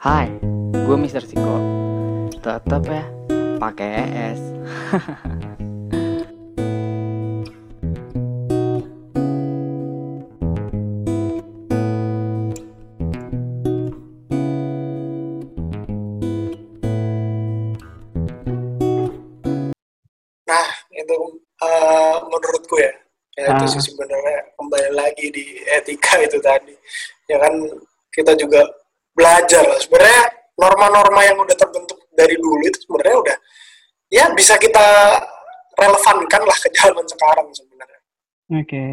Hai, gue Mister Siko. Tetep ya, pakai ES. Nah, itu uh, menurutku ya, ya itu Ah. sih sebenarnya kembali lagi di etika itu tadi. Ya kan kita juga belajar lah. Sebenarnya norma-norma yang udah terbentuk dari dulu itu sebenarnya udah ya bisa kita relevankan lah ke zaman sekarang sebenarnya. Oke.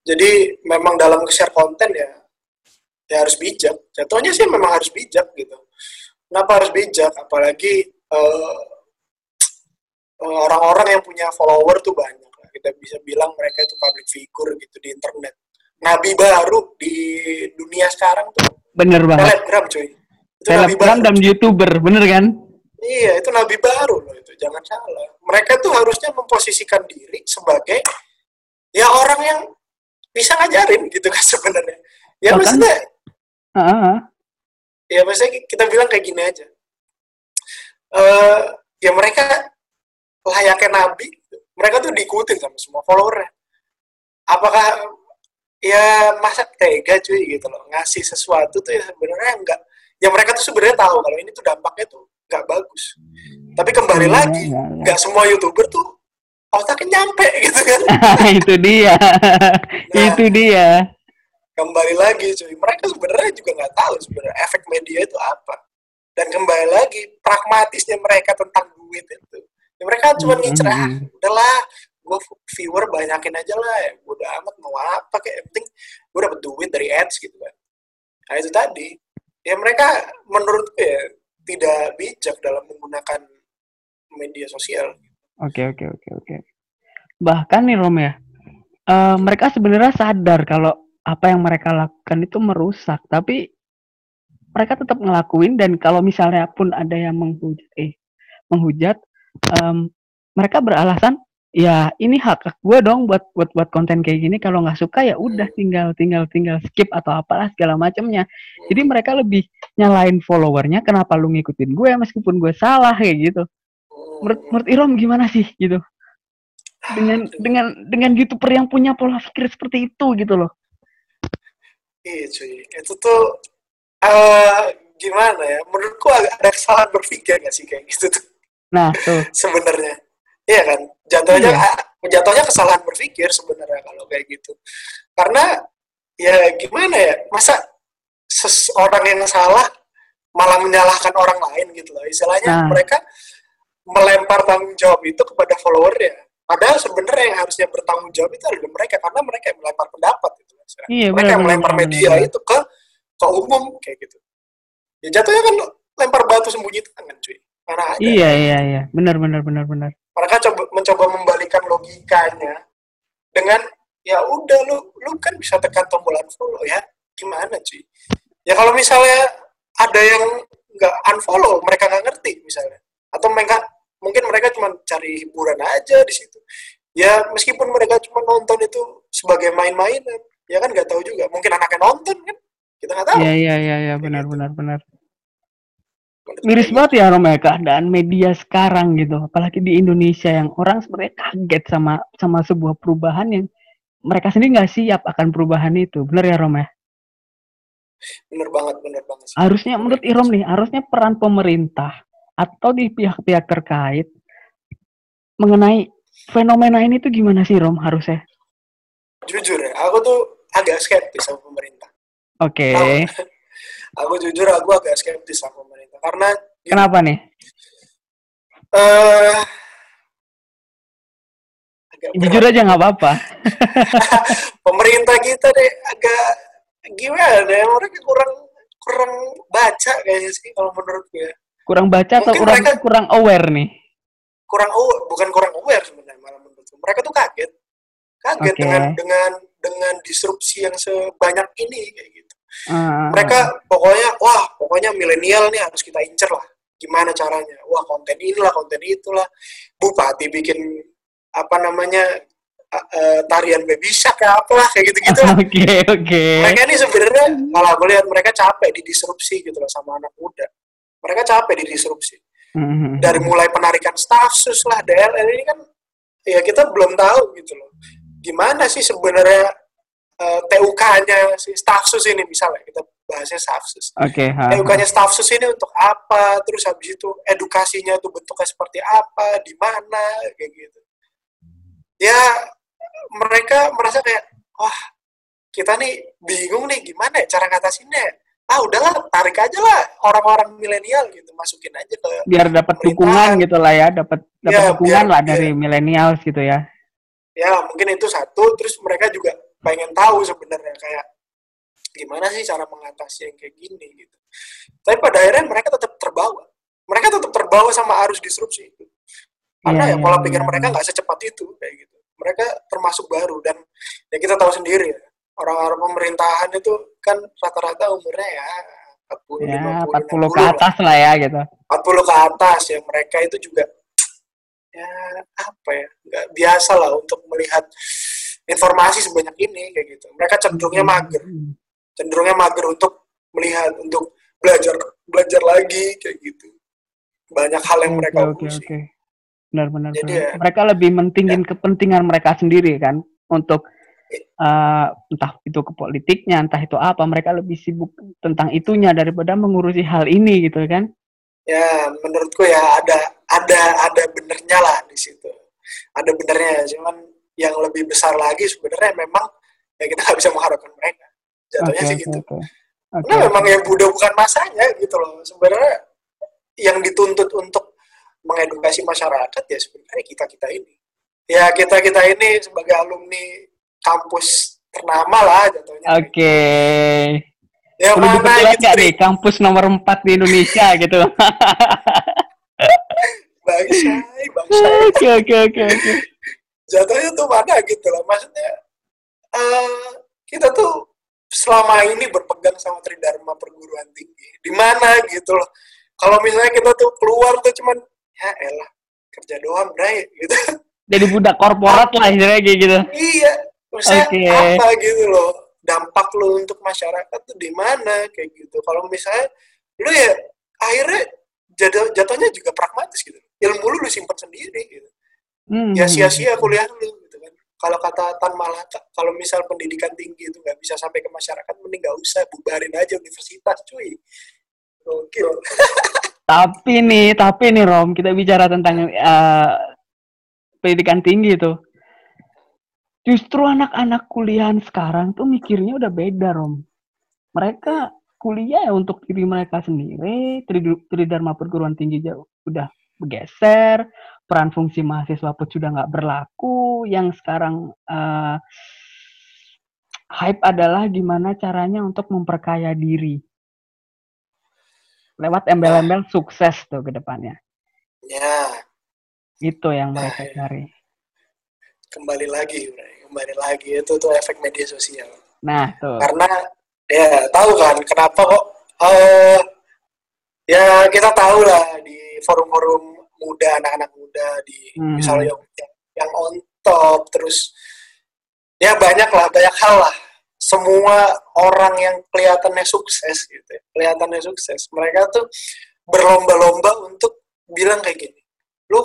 Jadi memang dalam share konten ya ya harus bijak. Jatuhnya sih memang harus bijak gitu. Kenapa harus bijak? Apalagi eh, orang-orang yang punya follower tuh banyak. lah. Kita bisa bilang mereka itu public figure gitu di internet. Nabi baru di dunia sekarang tuh Bener banget. telegram cuy. Itu Telegram dan youtuber, bener kan? Iya, itu nabi baru loh itu. Jangan salah. Mereka tuh harusnya memposisikan diri sebagai ya orang yang bisa ngajarin gitu kan sebenarnya. Ya Bahkan- maksudnya Heeh. ya maksudnya kita bilang kayak gini aja. Eh ya mereka layaknya nabi, mereka tuh diikutin sama semua followernya. Apakah ya masa tega cuy gitu loh ngasih sesuatu tuh ya sebenarnya enggak ya mereka tuh sebenarnya tahu kalau ini tuh dampaknya tuh nggak bagus tapi kembali Iya, lagi iya, iya. nggak semua youtuber tuh otaknya nyampe gitu kan itu dia. Nah. itu dia. kembali lagi cuy mereka sebenarnya juga nggak tahu sebenarnya efek media itu apa dan kembali lagi pragmatisnya mereka tentang duit itu ya mereka cuma Hmm, ngincer ah hmm. udahlah gue viewer banyakin aja lah ya. Udah amat mau apa kayak yang penting gue dapet duit dari ads gitu kan. Nah itu tadi. Ya mereka menurutku ya tidak bijak dalam menggunakan media sosial. Oke, oke, oke, oke. Bahkan nih Rom ya, eh, mereka sebenarnya sadar kalau apa yang mereka lakukan itu merusak, tapi mereka tetap ngelakuin dan kalau misalnya pun ada yang menghujat, eh, menghujat, em, mereka beralasan, ya ini hak hak gue dong buat buat buat konten kayak gini. Kalau nggak suka ya udah tinggal tinggal tinggal skip atau apalah segala macamnya. Jadi mereka lebih nyalain followernya, kenapa lu ngikutin gue meskipun gue salah kayak gitu menurut menurut Irom gimana sih gitu dengan dengan dengan youtuber yang punya pola pikir seperti itu gitu loh Iya cuy, itu tuh eh gimana ya? Menurutku agak ada kesalahan berpikir gak sih kayak gitu tuh nah tuh sebenarnya. Iya kan? Jatuhnya Iya. jatuhnya kesalahan berpikir sebenarnya kalau kayak gitu. Karena ya gimana ya? Masa seseorang yang salah malah menyalahkan orang lain gitu loh. Istilahnya Nah. mereka melempar tanggung jawab itu kepada followernya. Padahal sebenarnya yang harusnya bertanggung jawab itu adalah mereka karena mereka yang melempar pendapat gitu. loh, Iya, mereka benar, yang melempar media benar. itu ke ke umum kayak gitu. Ya jatuhnya kan lempar batu sembunyi tangan cuy. Ada. iya iya iya benar benar benar benar Mereka coba mencoba membalikan logikanya dengan ya udah lu lu kan bisa tekan tombol unfollow ya. Gimana cuy? Ya kalau misalnya ada yang nggak unfollow, mereka nggak ngerti misalnya. Atau mereka mungkin mereka cuma cari hiburan aja di situ. Ya meskipun mereka cuma nonton itu sebagai main-mainan, ya kan nggak tahu juga. Mungkin anaknya nonton kan, kita nggak tahu. iya iya iya iya benar benar benar miris banget ya Rom ya keadaan media sekarang gitu apalagi di Indonesia yang orang sebenarnya kaget sama sama sebuah perubahan yang mereka sendiri nggak siap akan perubahan itu benar ya Rom ya bener banget, bener banget. harusnya menurut Irom nih harusnya peran pemerintah atau di pihak-pihak terkait mengenai fenomena ini tuh gimana sih Rom harusnya? Jujur ya, aku tuh agak skeptis sama pemerintah. Oke, Tahu? Aku jujur, aku agak skeptis sama pemerintah karena kenapa nih? agak Jujur berat. aja nggak apa-apa. pemerintah kita deh agak gimana ya mereka kurang kurang baca kayaknya sih kalau menurut gue Kurang baca atau Mungkin kurang mereka- kurang aware nih? kurang aware bukan kurang aware sebenarnya malah menurut gue mereka tuh kaget kaget Oke. dengan dengan dengan disrupsi yang sebanyak ini kayak gitu Ah, mereka milenial nih harus kita incer lah gimana caranya wah konten inilah konten itulah bupati bikin apa namanya uh, tarian baby shark kayak apalah kayak gitu-gitu Oke, okay, oke. Okay. mereka ini sebenarnya kalau aku lihat mereka capek didisrupsi gitu loh sama anak muda mereka capek didisrupsi Mm-hmm. dari mulai penarikan stafsus lah DLL ini kan ya kita belum tahu gitu loh gimana sih sebenarnya uh, TUK-nya si stafsus ini misalnya kita bahasnya stafsus Oke. okay, TUK-nya stafsus ini untuk apa? Terus habis itu edukasinya tuh bentuknya seperti apa? Di mana? Kayak gitu. Ya mereka merasa kayak wah kita nih bingung nih gimana ya cara ngatasinnya. Ah udahlah tarik aja lah orang-orang milenial gitu masukin aja ke biar dapat dukungan gitu lah ya dapat dapat Ya, dukungan biar- lah dari milenials gitu ya. Ya mungkin itu satu. Terus mereka juga pengen tahu sebenarnya kayak gimana sih cara mengatasi yang kayak gini gitu. Tapi pada akhirnya mereka tetap terbawa. Mereka tetap terbawa sama arus disrupsi itu. Karena Iya, ya pola iya, pikir iya. mereka nggak secepat itu kayak gitu. Mereka termasuk baru dan ya kita tahu sendiri ya orang-orang pemerintahan itu kan rata-rata umurnya ya 40 ya 50 40 ke 60 atas lah ya gitu. 40 ke atas ya mereka itu juga ya apa ya nggak biasa lah untuk melihat informasi sebanyak ini kayak gitu. Mereka cenderungnya mager. Hmm. Cenderungnya mager untuk melihat untuk belajar belajar lagi kayak gitu. Banyak hal yang mereka oke urusi oke. Benar-benar Jadi benar. ya- mereka lebih mentingin kepentingan mereka sendiri kan? Untuk eh, entah itu ke politiknya entah itu apa mereka lebih sibuk tentang itunya daripada mengurusi hal ini gitu kan? Ya menurutku ya ada ada ada benernya lah di situ. Ada benernya cuman yang lebih besar lagi sebenarnya memang ya kita nggak bisa mengharapkan mereka jatuhnya oke sih gitu oke Karena Oke, memang ya udah bukan masanya gitu loh. Sebenarnya yang dituntut untuk mengedukasi masyarakat ya sebenarnya kita kita ini. Ya kita kita ini sebagai alumni kampus ternama lah jatuhnya. oke Ya Perlu mana gitu nih kampus nomor 4 di Indonesia gitu bangsa, bangsa. oke oke oke oke Jatuhnya tuh mana gitu loh. Maksudnya eh, kita tuh selama ini berpegang sama tridharma perguruan tinggi. Di mana gitu loh. Kalau misalnya kita tuh keluar tuh cuman ya elah kerja doang, bray gitu. jadi budak korporat lah istilahnya kayak gitu Iya, maksudnya Oke. apa gitu loh dampak lo untuk masyarakat tuh di mana kayak gitu. Kalau misalnya lu ya akhirnya jatuh, jatuhnya juga pragmatis gitu. Ilmu lu lu simpan sendiri gitu. Hmm. Ya sia-sia kuliah lu. Kalau kata Tan Malaka, kalau misal pendidikan tinggi itu nggak bisa sampai ke masyarakat, mending nggak usah bubarin aja universitas, cuy. Gokil. Tapi nih, tapi nih Rom, kita bicara tentang eh, pendidikan tinggi tuh. Justru anak-anak kuliahan sekarang tuh mikirnya udah beda Rom. Mereka kuliah ya untuk diri mereka sendiri, Tri- Tridharma perguruan tinggi jauh udah bergeser, peran fungsi mahasiswa pun sudah nggak berlaku. Yang sekarang eh, hype adalah gimana caranya untuk memperkaya diri lewat embel-embel sukses tuh ke depannya. Ya, Itu yang Nah, mereka ya. cari. kembali lagi, kembali lagi itu tuh efek media sosial. Nah, tuh. karena ya tahu kan kenapa kok eh ya kita tahu lah di forum-forum muda anak-anak muda di Mhm. misalnya yang, yang yang on top terus ya banyak lah banyak hal lah. Semua orang yang kelihatannya sukses gitu ya, kelihatannya sukses. Mereka tuh berlomba-lomba untuk bilang kayak gini lu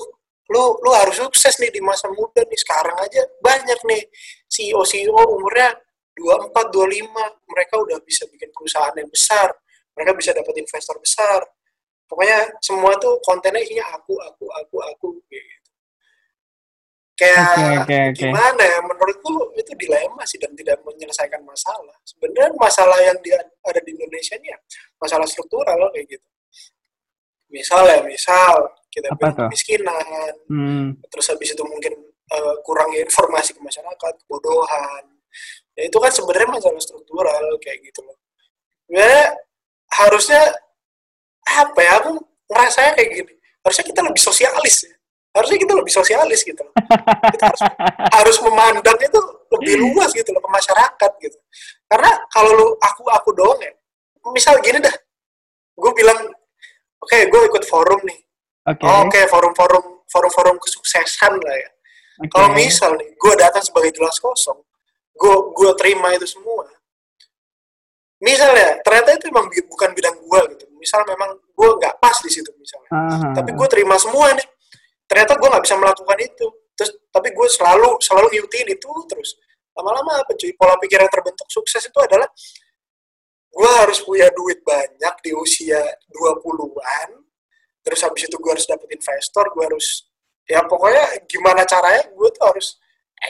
lu lu harus sukses nih di masa muda nih sekarang aja banyak nih CEO CEO umurnya 24 25 mereka udah bisa bikin perusahaan yang besar mereka bisa dapat investor besar pokoknya semua tuh kontennya isinya aku aku aku aku kayak gitu. Kayak Oke, oke, oke. gimana ya menurutku itu dilema sih dan tidak menyelesaikan masalah. Sebenarnya masalah yang di, ada di Indonesia ini ya masalah struktural kayak gitu. Misal ya misal kita kemiskinan Hmm. terus habis itu mungkin eh, kurangnya informasi ke masyarakat kebodohan. Ya itu kan sebenarnya masalah struktural kayak gitu loh. Ya harusnya apa ya aku ngerasanya kayak gini harusnya kita lebih sosialis ya harusnya kita lebih sosialis gitu loh kita harus, harus memandang itu lebih luas gitu loh ke masyarakat gitu karena kalau lu aku aku doang ya misal gini dah gue bilang oke gue ikut forum nih Oke. Oh, Oke, forum-forum forum-forum kesuksesan lah ya. Okay. Kalau misal nih, gue datang sebagai gelas kosong, gue gue terima itu semua. Misalnya, ternyata itu memang bukan bidang gue gitu. Misal memang gue nggak pas di situ misalnya. Uh-huh. Tapi gue terima semua nih. Ternyata gue nggak bisa melakukan itu. Terus, tapi gue selalu selalu ngikutin itu terus. Lama-lama apa cuy? Pola pikir yang terbentuk sukses itu adalah gue harus punya duit banyak di usia 20-an. Terus habis itu gue harus dapet investor, gue harus ya pokoknya gimana caranya gue tuh harus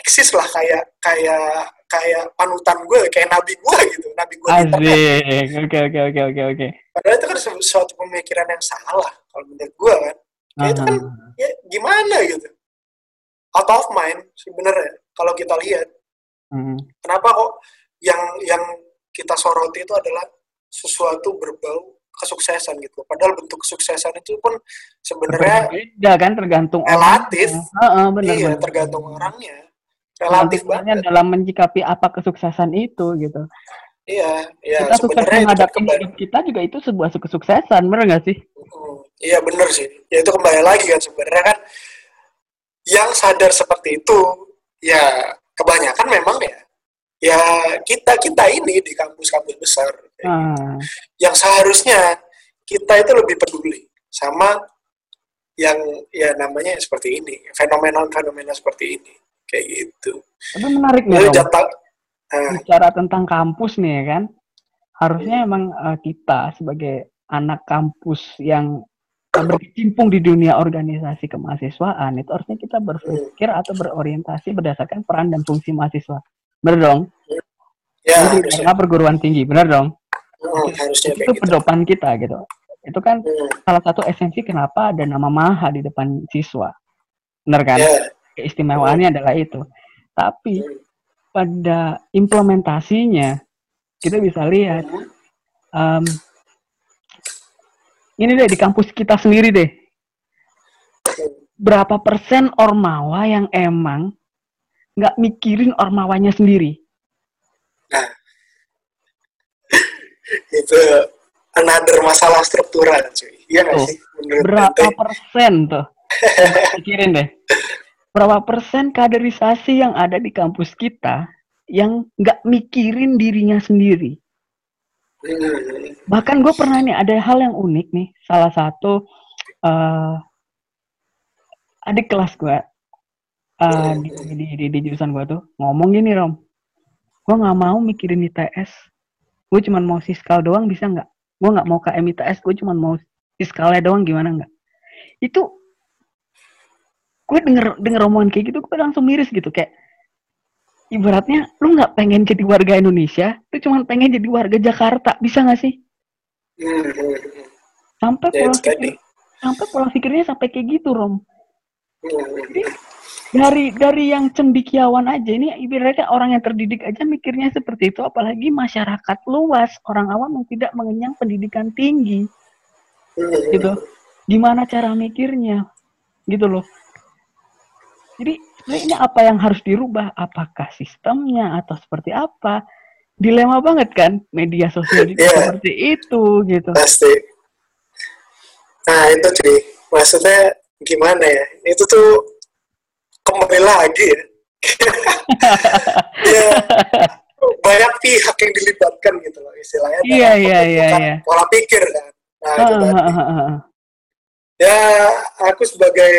eksis lah kayak kayak kayak panutan gue kayak nabi gue gitu nabi gue oke oke oke oke oke padahal itu kan suatu pemikiran yang salah kalau menurut gue kan ya itu kan ya gimana gitu out of mind sebenarnya kalau kita lihat hmm. kenapa kok yang yang kita soroti itu adalah sesuatu berbau kesuksesan gitu. Padahal bentuk kesuksesan itu pun sebenarnya beda kan tergantung relatif. Uh, uh, benar, iya, benar. tergantung orangnya. Relatif banget dalam menyikapi apa kesuksesan itu gitu. Iya, iya. Kita sukses menghadapi hidup kita juga itu sebuah kesuksesan, benar nggak sih? Hmm, iya benar sih. Ya itu kembali lagi kan sebenarnya kan yang sadar seperti itu ya kebanyakan memang ya ya kita kita ini di kampus-kampus besar hmm. yang seharusnya kita itu lebih peduli sama yang ya namanya seperti ini fenomena-fenomena seperti ini kayak gitu. Tapi menarik nih, jatah, uh, bicara tentang kampus nih ya kan, harusnya hmm. emang uh, kita sebagai anak kampus yang berkecimpung di dunia organisasi kemahasiswaan itu harusnya kita berpikir hmm. atau berorientasi berdasarkan peran dan fungsi mahasiswa. Benar dong? Ya, karena perguruan tinggi, benar dong? Hmm, harusnya itu gitu. pedoman kita gitu. Itu kan hmm. salah satu esensi kenapa ada nama Maha di depan siswa. Benar kan? Yeah. Keistimewaannya adalah itu. Tapi pada implementasinya kita bisa lihat um, ini deh di kampus kita sendiri deh. Berapa persen ormawa yang emang nggak mikirin ormawanya sendiri. Nah, itu another masalah struktural, cuy. Iya nggak sih? Menurut berapa ente? persen tuh? Pikirin deh. Berapa persen kaderisasi yang ada di kampus kita yang nggak mikirin dirinya sendiri? Bahkan gue pernah nih ada hal yang unik nih. Salah satu uh, adik kelas gue uh, di, di, di, di jurusan gue tuh ngomong gini Rom, gue nggak mau mikirin ITS, gue cuma mau siskal doang bisa nggak? Gue nggak mau KM ITS, gue cuma mau siskalnya doang gimana nggak? Itu gue denger denger omongan kayak gitu gue langsung miris gitu. Kayak ibaratnya lu nggak pengen jadi warga Indonesia, lu cuma pengen jadi warga Jakarta, bisa nggak sih? Sampai pola pikir, sampai pola pikirnya sampai kayak gitu Rom. Hmm. Jadi, dari dari yang cendikiawan aja ini ibaratnya orang yang terdidik aja mikirnya seperti itu. Apalagi masyarakat luas orang awam yang tidak mengenyang pendidikan tinggi. Gitu. Gimana cara mikirnya? Gitu loh jadi ini apa yang harus dirubah? Apakah sistemnya atau seperti apa? Dilema banget kan media sosial yeah. seperti itu gitu. Pasti. Nah itu jadi maksudnya gimana ya? Itu tuh kembali lagi ya. ya banyak pihak yang dilibatkan gitu loh istilahnya. Iya iya iya, iya. pola pikir kan. Nah itu tadi. ya aku sebagai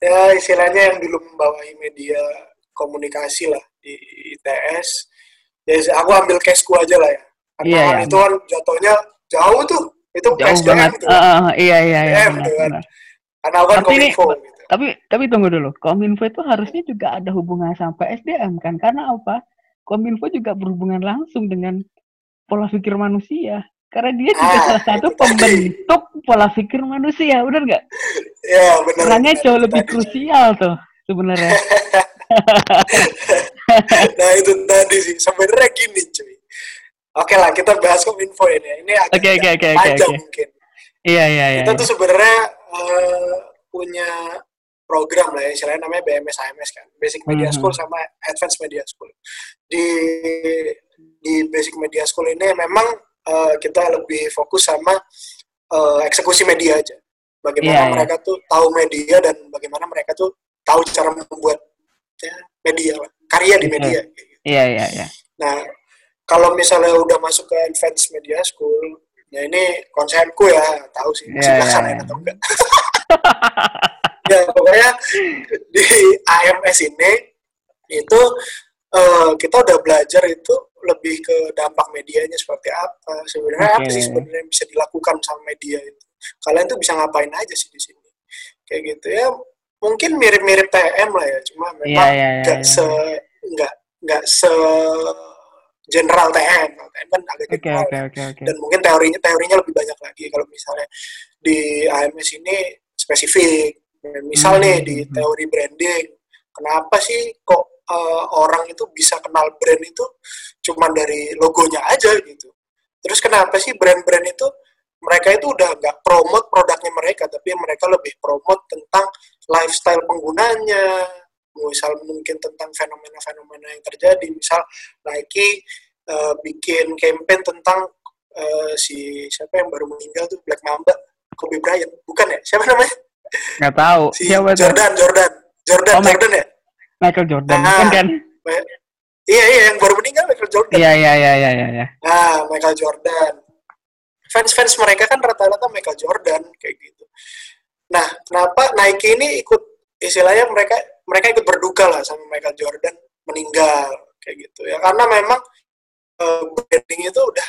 ya istilahnya yang dulu membawahi media komunikasi lah di ITS ya aku ambil caseku aja lah ya. Karena iya, iya. itu kan jatuhnya jauh tuh. Itu jauh banget. gitu. Uh, iya iya iya. benar, gitu kan. Karena aku kan kominfo gitu. tapi tapi tunggu dulu. Kominfo itu harusnya juga ada hubungan sampai SDM kan? Karena apa? Kominfo juga berhubungan langsung dengan pola pikir manusia karena dia juga ah, salah satu pembentuk pola pikir manusia benar nggak? Ya benar Karena jauh lebih krusial tuh sebenarnya. Nah itu tadi sih sebenarnya gini cuy. Oke lah kita bahas kominfo ini. Ini agak okay, okay, okay, panjang okay, mungkin. Iya iya iya kita tuh sebenarnya uh, punya program lah ya istilahnya namanya BMS AMS kan. Basic Media mm-hmm. School sama Advanced Media School. Di di Basic Media School ini memang uh, kita lebih fokus sama uh, eksekusi media aja bagaimana yeah, iya. mereka yeah. tuh tahu media dan bagaimana mereka tuh tahu cara membuat ya, media karya di media. Iya iya iya. Nah, kalau misalnya udah masuk ke advance media school, ya ini konsepku ya, tahu sih masih iya, yeah, iya. atau enggak. ya pokoknya di AMS ini itu eh, kita udah belajar itu lebih ke dampak medianya seperti apa? Sebenarnya apa sih sebenarnya yang bisa dilakukan sama media itu? Kalian tuh bisa ngapain aja sih di sini? Kayak gitu. Ya mungkin mirip-mirip TM lah ya. Cuma Iya memang iya iya. nggak iya. se nggak nggak se general TM TM kan agak Oke general oke oke oke. dan mungkin teorinya teorinya lebih banyak lagi. Kalau misalnya di AMS ini spesifik. Misal Hmm. nih di teori branding kenapa sih kok eh, orang itu bisa kenal brand itu cuma dari logonya aja gitu. Terus kenapa sih brand-brand itu mereka itu udah nggak promote produknya mereka tapi mereka lebih promote tentang lifestyle penggunanya. Misal mungkin tentang fenomena-fenomena yang terjadi misal Nike eh, bikin campaign tentang eh, si siapa yang baru meninggal tuh Black Mamba Kobe Bryant. Bukan ya? Siapa namanya? Nggak tahu. si Siapa? Jordan Jordan. Jordan Oh, Jordan ya Michael Jordan Ah. kan kan? iya iya yang baru meninggal Michael Jordan Iya iya iya iya iya. nah Michael Jordan fans-fans mereka kan rata-rata Michael Jordan kayak gitu nah kenapa Nike ini ikut istilahnya mereka mereka ikut berduka lah sama Michael Jordan meninggal kayak gitu ya karena memang eh, branding itu udah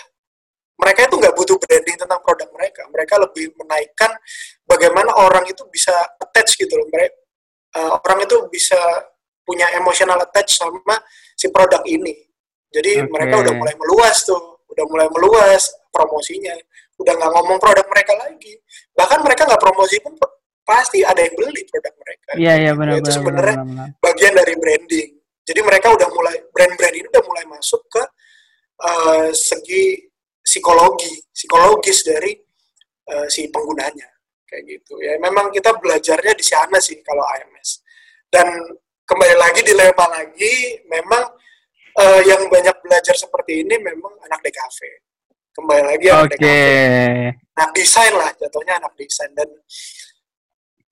mereka itu nggak butuh branding tentang produk mereka mereka lebih menaikkan bagaimana orang itu bisa attach gitu loh mereka orang itu bisa punya emotional attach sama si produk ini jadi Oke. mereka udah mulai meluas tuh udah mulai meluas promosinya udah nggak ngomong produk mereka lagi bahkan mereka nggak promosi pun pasti ada yang beli produk mereka Iya iya benar itu benar sebenarnya benar, benar. bagian dari branding. Jadi mereka udah mulai brand-brand ini udah mulai masuk ke eh, segi psikologi, psikologis dari eh, si penggunanya kayak gitu. Ya memang kita belajarnya di sana sih kalau AMS. Dan kembali lagi dilema lagi, memang eh, yang banyak belajar seperti ini memang anak DKV. Kembali lagi anak Oke. DKV. Anak desain lah, jatuhnya anak desain dan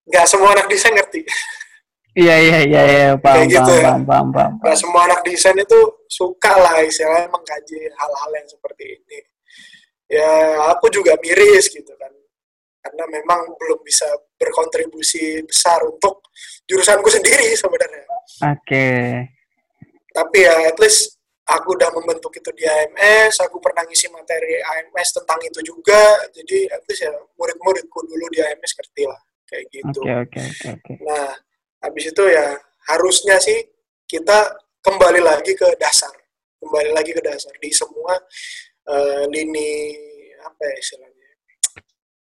nggak semua anak desain ngerti. Iya iya iya iya paham Kayak gitu paham, ya. paham paham paham. Nah, semua anak desain itu suka lah istilahnya mengkaji hal-hal yang seperti ini. Ya, aku juga miris gitu kan. Karena memang belum bisa berkontribusi besar untuk jurusanku sendiri sebenarnya. Oke. Tapi ya at least aku udah membentuk itu di AMS, aku pernah ngisi materi AMS tentang itu juga. Jadi at least ya murid-muridku dulu di AMS ngerti lah kayak gitu. Oke oke oke oke. Nah, habis itu ya harusnya sih kita kembali lagi ke dasar, kembali lagi ke dasar di semua eh, lini apa ya istilahnya?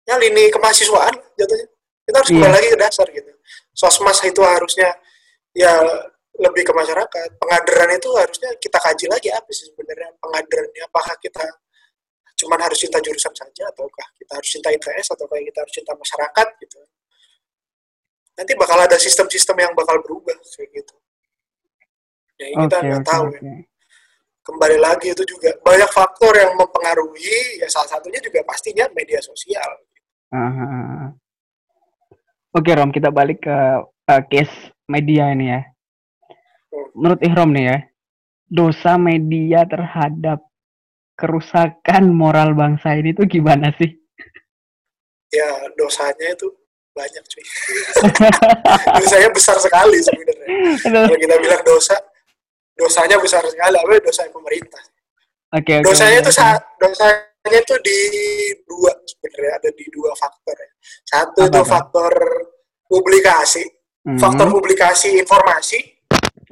Ya lini kemahasiswaan jatuhnya. Kita harus kembali Iya. lagi ke dasar gitu. Sosmas itu harusnya ya lebih ke masyarakat. Pengaderan itu harusnya kita kaji lagi apa sih sebenarnya pengaderannya? Apakah kita cuman harus cinta jurusan saja ataukah kita harus cinta ITS ataukah kita harus cinta masyarakat gitu nanti bakal ada sistem-sistem yang bakal berubah kayak gitu. Ya ini kita nggak oke tahu ya. oke. Kembali lagi itu juga banyak faktor yang mempengaruhi. Ya salah satunya juga pastinya media sosial. Aha. Oke Rom, kita balik ke eh, case media ini ya. Menurut Ihrom nih ya, dosa media terhadap kerusakan moral bangsa ini tuh gimana sih? Ya dosanya itu banyak cuy. dosanya besar sekali sebenarnya. Kalau kita bilang dosa, dosanya besar sekali. Apa dosa pemerintah? Oke oke. Dosanya itu oke. saat dosanya itu di dua sebenarnya ada di dua faktor ya. Satu Apa itu tuh? faktor publikasi, Hmm, faktor publikasi informasi.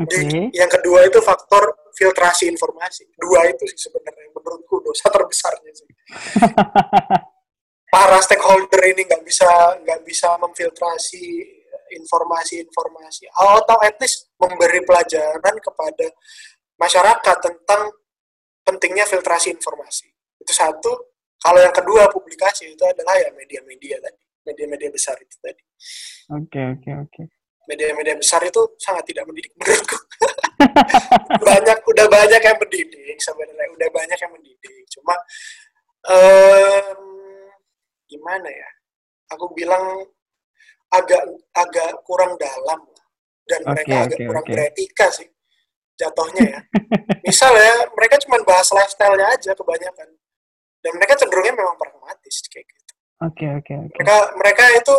Di- yang kedua itu faktor filtrasi informasi. Dua itu sih sebenarnya menurutku dosa terbesarnya sih. Para stakeholder ini nggak bisa nggak bisa memfiltrasi informasi-informasi atau at least memberi pelajaran kepada masyarakat tentang pentingnya filtrasi informasi. Itu satu. Kalau yang kedua publikasi itu adalah ya media-media tadi, media-media besar itu tadi Oke oke oke. media-media besar itu sangat tidak mendidik menurutku. banyak udah banyak yang mendidik sebenarnya udah banyak yang mendidik. Cuma em, gimana ya? Aku bilang agak agak kurang dalam. dan Oke, mereka agak oke, kurang oke. beretika sih jatuhnya ya. Misal ya, mereka cuma bahas lifestyle-nya aja kebanyakan. Dan mereka cenderungnya memang pragmatis kayak gitu. Oke, oke, oke. Mereka mereka itu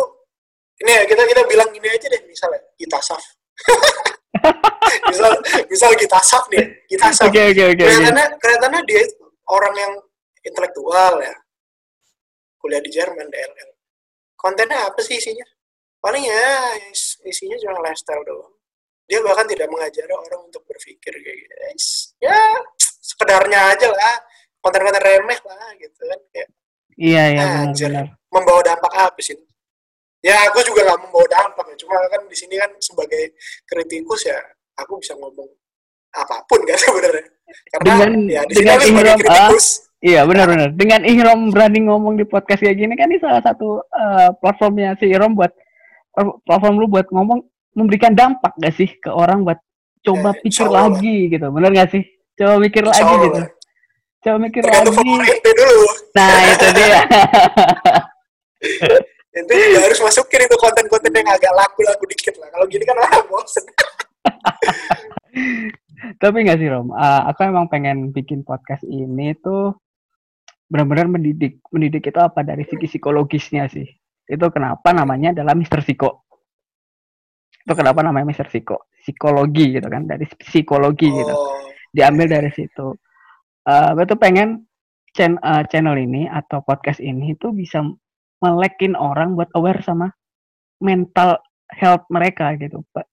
ini ya kita kita bilang gini aja deh misalnya kita saf. misal misal kita saf nih, kita saf. Oke, oke, oke, kelihatannya kelihatannya dia orang yang intelektual ya kuliah di Jerman DLL kontennya apa sih isinya paling ya is- isinya cuma lifestyle doang dia bahkan tidak mengajari orang untuk berpikir kayak gitu ya sekedarnya aja lah konten-konten remeh lah gitu kan kayak Iya, iya, Anjir. benar-benar. membawa dampak apa sih ya aku juga nggak membawa dampak ya cuma kan di sini kan sebagai kritikus ya aku bisa ngomong apa pun kan sebenarnya karena Dengan- ya di sini dengan ihram, ah. kritikus Iya, benar-benar. Dengan Ihrom berani ngomong di podcast kayak gini kan ini salah satu eh, platformnya si Ihrom buat platform lu buat ngomong memberikan dampak gak sih ke orang buat coba Ya, pikir Allah. lagi gitu. Bener gak sih? Coba Insya lagi Allah. gitu. Coba mikir tergantung lagi. ente dulu Nah, itu dia. ente juga harus masukin itu konten-konten yang agak laku-laku dikit lah kalau gini kan orang bosen Tapi nggak sih Rom, Eh, aku emang pengen bikin podcast ini tuh benar-benar mendidik. Mendidik itu apa dari segi psikologisnya sih. Itu kenapa namanya adalah Mister Psiko. Itu kenapa namanya Mister Psiko. Psikologi gitu kan, dari psikologi gitu. oh Diambil dari situ. Eh, gue tuh pengen chan- eh, channel ini atau podcast ini tuh bisa melekin orang buat aware sama mental health mereka gitu. Pak.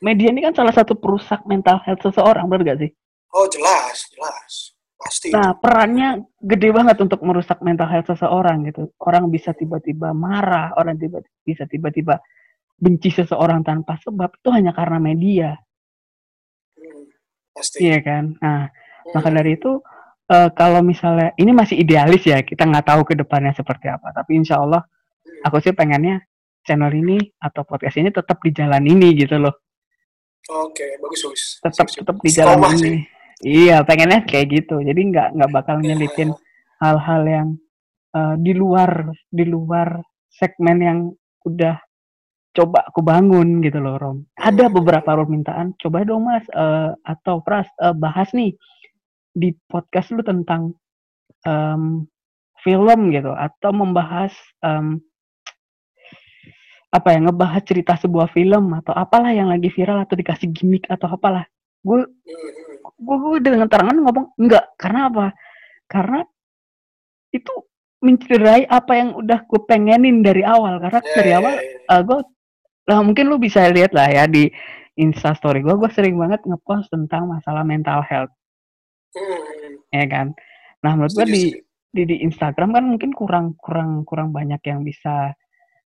Media ini kan salah satu perusak mental health seseorang, bener gak sih? oh jelas jelas pasti Nah, perannya gede banget untuk merusak mental health seseorang gitu. Orang bisa tiba-tiba marah, orang tiba bisa tiba-tiba benci seseorang tanpa sebab itu hanya karena media, Hmm. pasti iya kan? Nah. Maka dari itu eh, kalau misalnya ini masih idealis ya, kita nggak tahu ke depannya seperti apa. Tapi insya Allah, aku sih pengennya channel ini atau podcast ini tetap di jalan ini gitu loh. oke bagus bagus Tetap tetap di jalan ini. sih. Iya, pengennya kayak gitu. Jadi nggak nggak bakal nyelipin hal-hal yang eh, di luar di luar segmen yang udah coba aku bangun gitu loh Rom. Ada beberapa permintaan, coba dong Mas eh, atau Pras eh, bahas nih di podcast lu tentang em, film gitu atau membahas em, apa ya ngebahas cerita sebuah film atau apalah yang lagi viral atau dikasih gimmick atau apalah. Gue gue gue dengan terangan ngomong enggak karena apa karena itu mencederai apa yang udah gue pengenin dari awal karena Ya, dari ya, awal ya, ya. eh, gue lah mungkin lu bisa lihat lah ya di Insta Story gue gue sering banget ngepost tentang masalah mental health Hmm, hmm. ya kan? Nah menurut gue di, di di Instagram kan mungkin kurang kurang kurang banyak yang bisa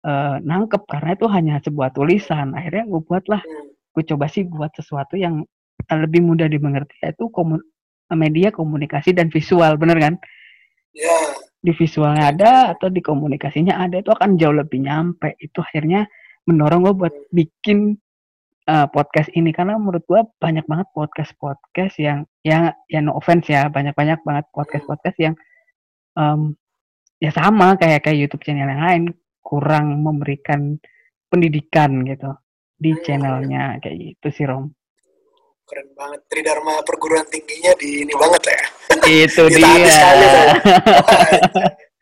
eh, nangkep karena itu hanya sebuah tulisan. Akhirnya gue buatlah. Hmm. gue coba sih buat sesuatu yang lebih mudah dimengerti yaitu komun media komunikasi dan visual. Bener kan? Ya. Di visualnya ada atau di komunikasinya ada itu akan jauh lebih nyampe. Itu akhirnya mendorong gue buat bikin eh, podcast ini. Karena menurut gue banyak banget podcast podcast yang yang ya no offense ya banyak banyak banget podcast podcast yang em, ya sama kayak kayak YouTube channel yang lain kurang memberikan pendidikan gitu di channelnya kayak gitu sih Rom. Keren banget. Tridharma perguruan tingginya di ini banget lah ya. Itu dia.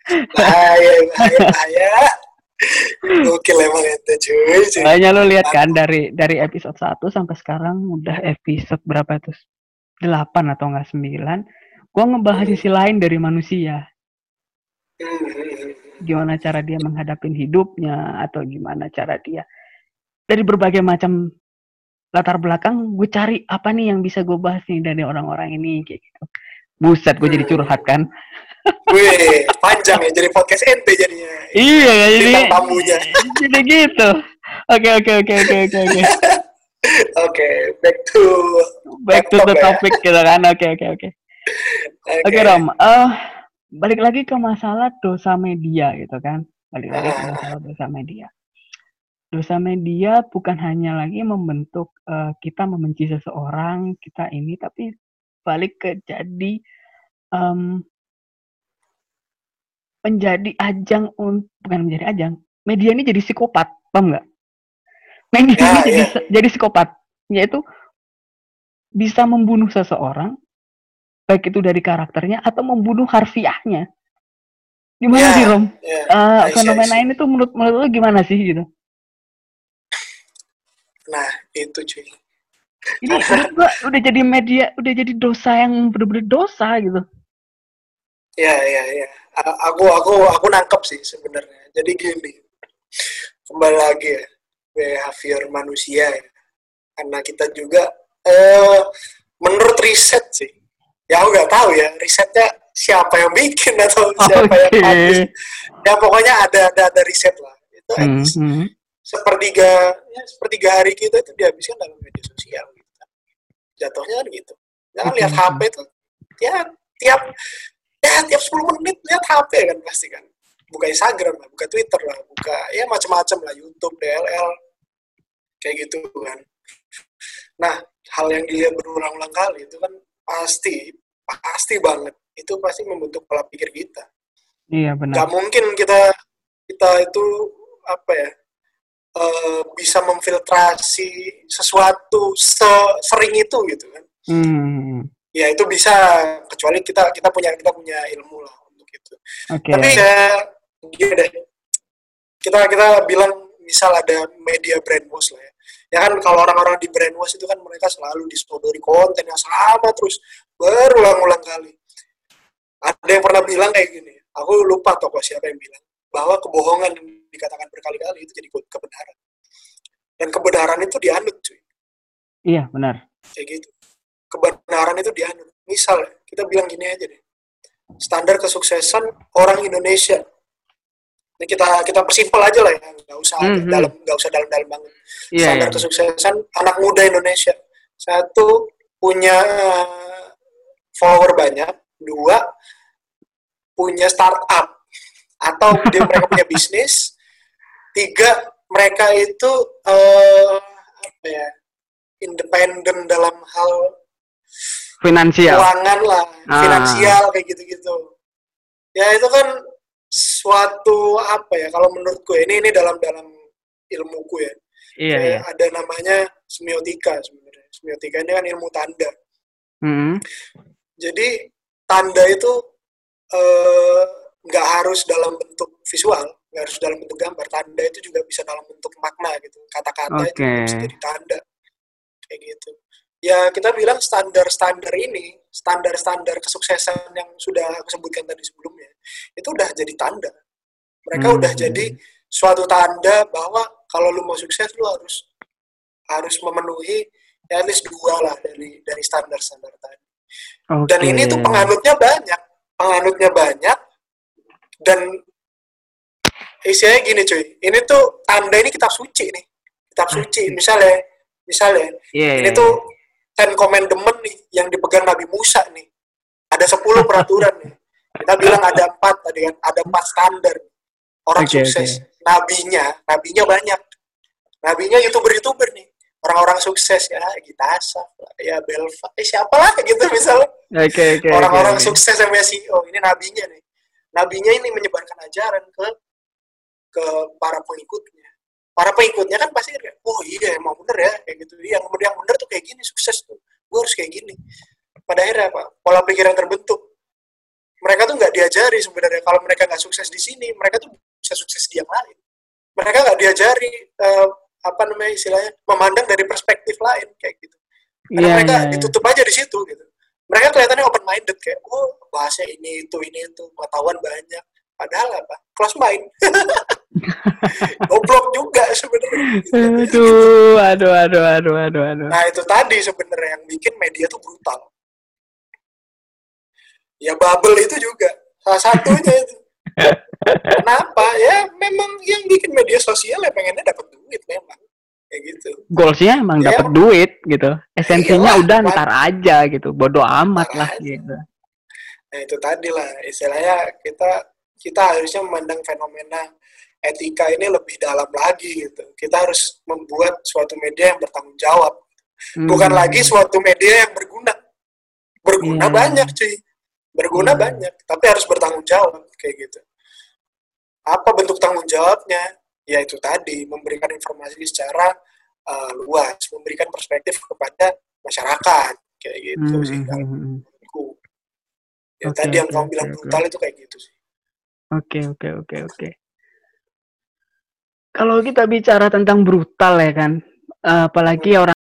bahaya bahaya bahaya gokil emang itu cuy. Makanya lo lihat kan dari dari episode 1 sampai sekarang udah episode berapa tuh? 8 atau enggak 9. Gua ngebahas sisi lain dari manusia. Hmm, hmm, hmm. Gimana cara dia menghadapi hidupnya atau gimana cara dia dari berbagai macam latar belakang gue cari apa nih yang bisa gue bahas nih dari orang-orang ini kayak gitu. Buset, gue jadi curhat kan. Wih, panjang ya jadi podcast ente jadinya. Iya, ya, jadi Bintang tamunya. jadi gitu. Oke, oke, oke, oke, oke, oke. Oke, back to Back to the ya. topic gitu kan. Oke, oke, oke. Oke Rom, eh balik lagi ke masalah dosa media gitu kan. Balik lagi ke masalah dosa media. Dosa media bukan hanya lagi membentuk eh, kita membenci seseorang, kita ini, tapi balik ke jadi em, menjadi ajang untuk bukan menjadi ajang. Media ini jadi psikopat, paham nggak? Ini, Ya, ini jadi, ya. jadi psikopat. Yaitu bisa membunuh seseorang, baik itu dari karakternya atau membunuh harfiahnya. Gimana Ya, sih, Rom? ya. Eh, I fenomena ini tuh menurut menurut lu gimana sih gitu? Nah, itu cuy. Ini gua udah jadi media, udah jadi dosa yang bener-bener dosa gitu. Ya, ya, ya. Aku, aku, aku nangkep sih sebenarnya. Jadi gini, kembali lagi ya, behavior manusia ya. Karena kita juga, eh, menurut riset sih, ya aku nggak tahu ya, risetnya siapa yang bikin atau siapa yang Oke. publish. Ya pokoknya ada, ada, ada riset lah. Itu Hmm, habis hmm. sepertiga, ya, sepertiga hari kita itu dihabiskan dalam media sosial. Gitu. Jatuhnya kan gitu. Jangan lihat. HP itu, ya tiap ya tiap 10 menit lihat HP kan pasti kan buka Instagram lah, buka Twitter lah, buka ya macam-macam lah YouTube, DLL kayak gitu kan. Nah, hal yang dilihat berulang-ulang kali itu kan pasti pasti banget itu pasti membentuk pola pikir kita. Iya Gak benar. mungkin kita kita itu apa ya eh, bisa memfiltrasi sesuatu sering itu gitu kan. Hmm. Ya itu bisa kecuali kita kita punya kita punya ilmu lah untuk itu. Oke. Tapi ya gini deh. Kita kita bilang misal ada media brainwash lah ya. Ya kan kalau orang-orang di brainwash itu kan mereka selalu disodori konten yang sama terus berulang-ulang kali. Ada yang pernah bilang kayak gini. Aku lupa tokoh siapa yang bilang bahwa kebohongan yang dikatakan berkali-kali itu jadi kebenaran. Dan kebenaran itu dianut cuy. Iya benar. Kayak gitu. Kebenaran itu dianut. Misal kita bilang gini aja deh. Standar kesuksesan orang Indonesia ini kita kita persimpel aja lah ya nggak usah Mhm. dalam nggak usah dalam-dalam banget Iya standar iya. kesuksesan anak muda Indonesia satu punya follower banyak dua punya startup atau dia mereka punya bisnis tiga mereka itu eh, apa ya independen dalam hal Finansial. keuangan lah Ah. finansial kayak gitu-gitu ya itu kan suatu apa ya kalau menurutku ini ini dalam dalam ilmuku ya Iya iya. ada namanya semiotika sebenarnya. Semiotika ini kan ilmu tanda. Hmm. Jadi tanda itu eh, nggak harus dalam bentuk visual, nggak harus dalam bentuk gambar. Tanda itu juga bisa dalam bentuk makna gitu. Kata-kata itu Oke. bisa jadi tanda. Kayak gitu. Ya kita bilang standar-standar ini, standar-standar kesuksesan yang sudah aku sebutkan tadi sebelumnya, itu udah jadi tanda. Mereka Hmm. udah jadi suatu tanda bahwa kalau lu mau sukses lu harus harus memenuhi ya at least dua lah dari dari standar-standar tadi. Oke. Dan ini tuh penganutnya banyak, penganutnya banyak dan istilahnya gini cuy, ini tuh tanda ini kitab suci nih, kitab suci. Misalnya, misalnya Iya ini iya. tuh Ten Commandment nih yang dipegang Nabi Musa nih. Ada 10 peraturan nih. Kita bilang ada empat tadi kan, ada empat standar. Orang Oke, sukses. Nabinya, nabinya banyak. Nabinya youtuber-youtuber nih. Orang-orang sukses ya, Gita Asaf, lah, ya Belva, eh siapa lah gitu misalnya. Oke oke. Orang-orang oke. sukses sama CEO, ini nabinya nih. Nabinya ini menyebarkan ajaran ke ke para pengikutnya. Para pengikutnya kan pasti kayak, oh iya emang bener ya, kayak gitu. Yang yang bener tuh kayak gini, sukses tuh. Gue harus kayak gini. Pada akhirnya apa? Pola pikir yang terbentuk. Mereka tuh nggak diajari sebenarnya. Kalau mereka nggak sukses di sini, mereka tuh bisa sukses di yang lain. Mereka nggak diajari eh, apa namanya istilahnya memandang dari perspektif lain kayak gitu. Karena Iya mereka iya. iya. ditutup aja di situ gitu. Mereka kelihatannya open minded kayak, oh bahasnya ini itu ini itu pengetahuan banyak. Padahal apa? Kelas main. Goblok juga sebenarnya. Aduh, aduh, aduh, aduh, aduh, aduh. Nah itu tadi sebenarnya yang bikin media tuh brutal. Ya bubble itu juga salah satunya itu. Kenapa? Ya memang yang bikin media sosial ya pengennya dapat duit memang kayak gitu. Goalsnya emang Ya, dapat duit gitu. Esensinya Iyalah, udah ntar aja gitu. Bodoh amat Ntar lah aja. gitu. Nah itu tadi lah istilahnya kita kita harusnya memandang fenomena etika ini lebih dalam lagi gitu. Kita harus membuat suatu media yang bertanggung jawab, bukan Hmm. lagi suatu media yang berguna. Berguna Iya. banyak cuy, berguna Iya. banyak, tapi harus bertanggung jawab kayak gitu. Apa bentuk tanggung jawabnya? Ya itu tadi memberikan informasi secara uh, luas, memberikan perspektif kepada masyarakat kayak gitu Hmm, sih hmm, kalau hmm, hmm. menurutku. Ya Oke, tadi yang oke, kamu bilang oke. brutal itu kayak gitu sih. Oke, oke, oke, oke. Kalau kita bicara tentang brutal ya kan, apalagi orang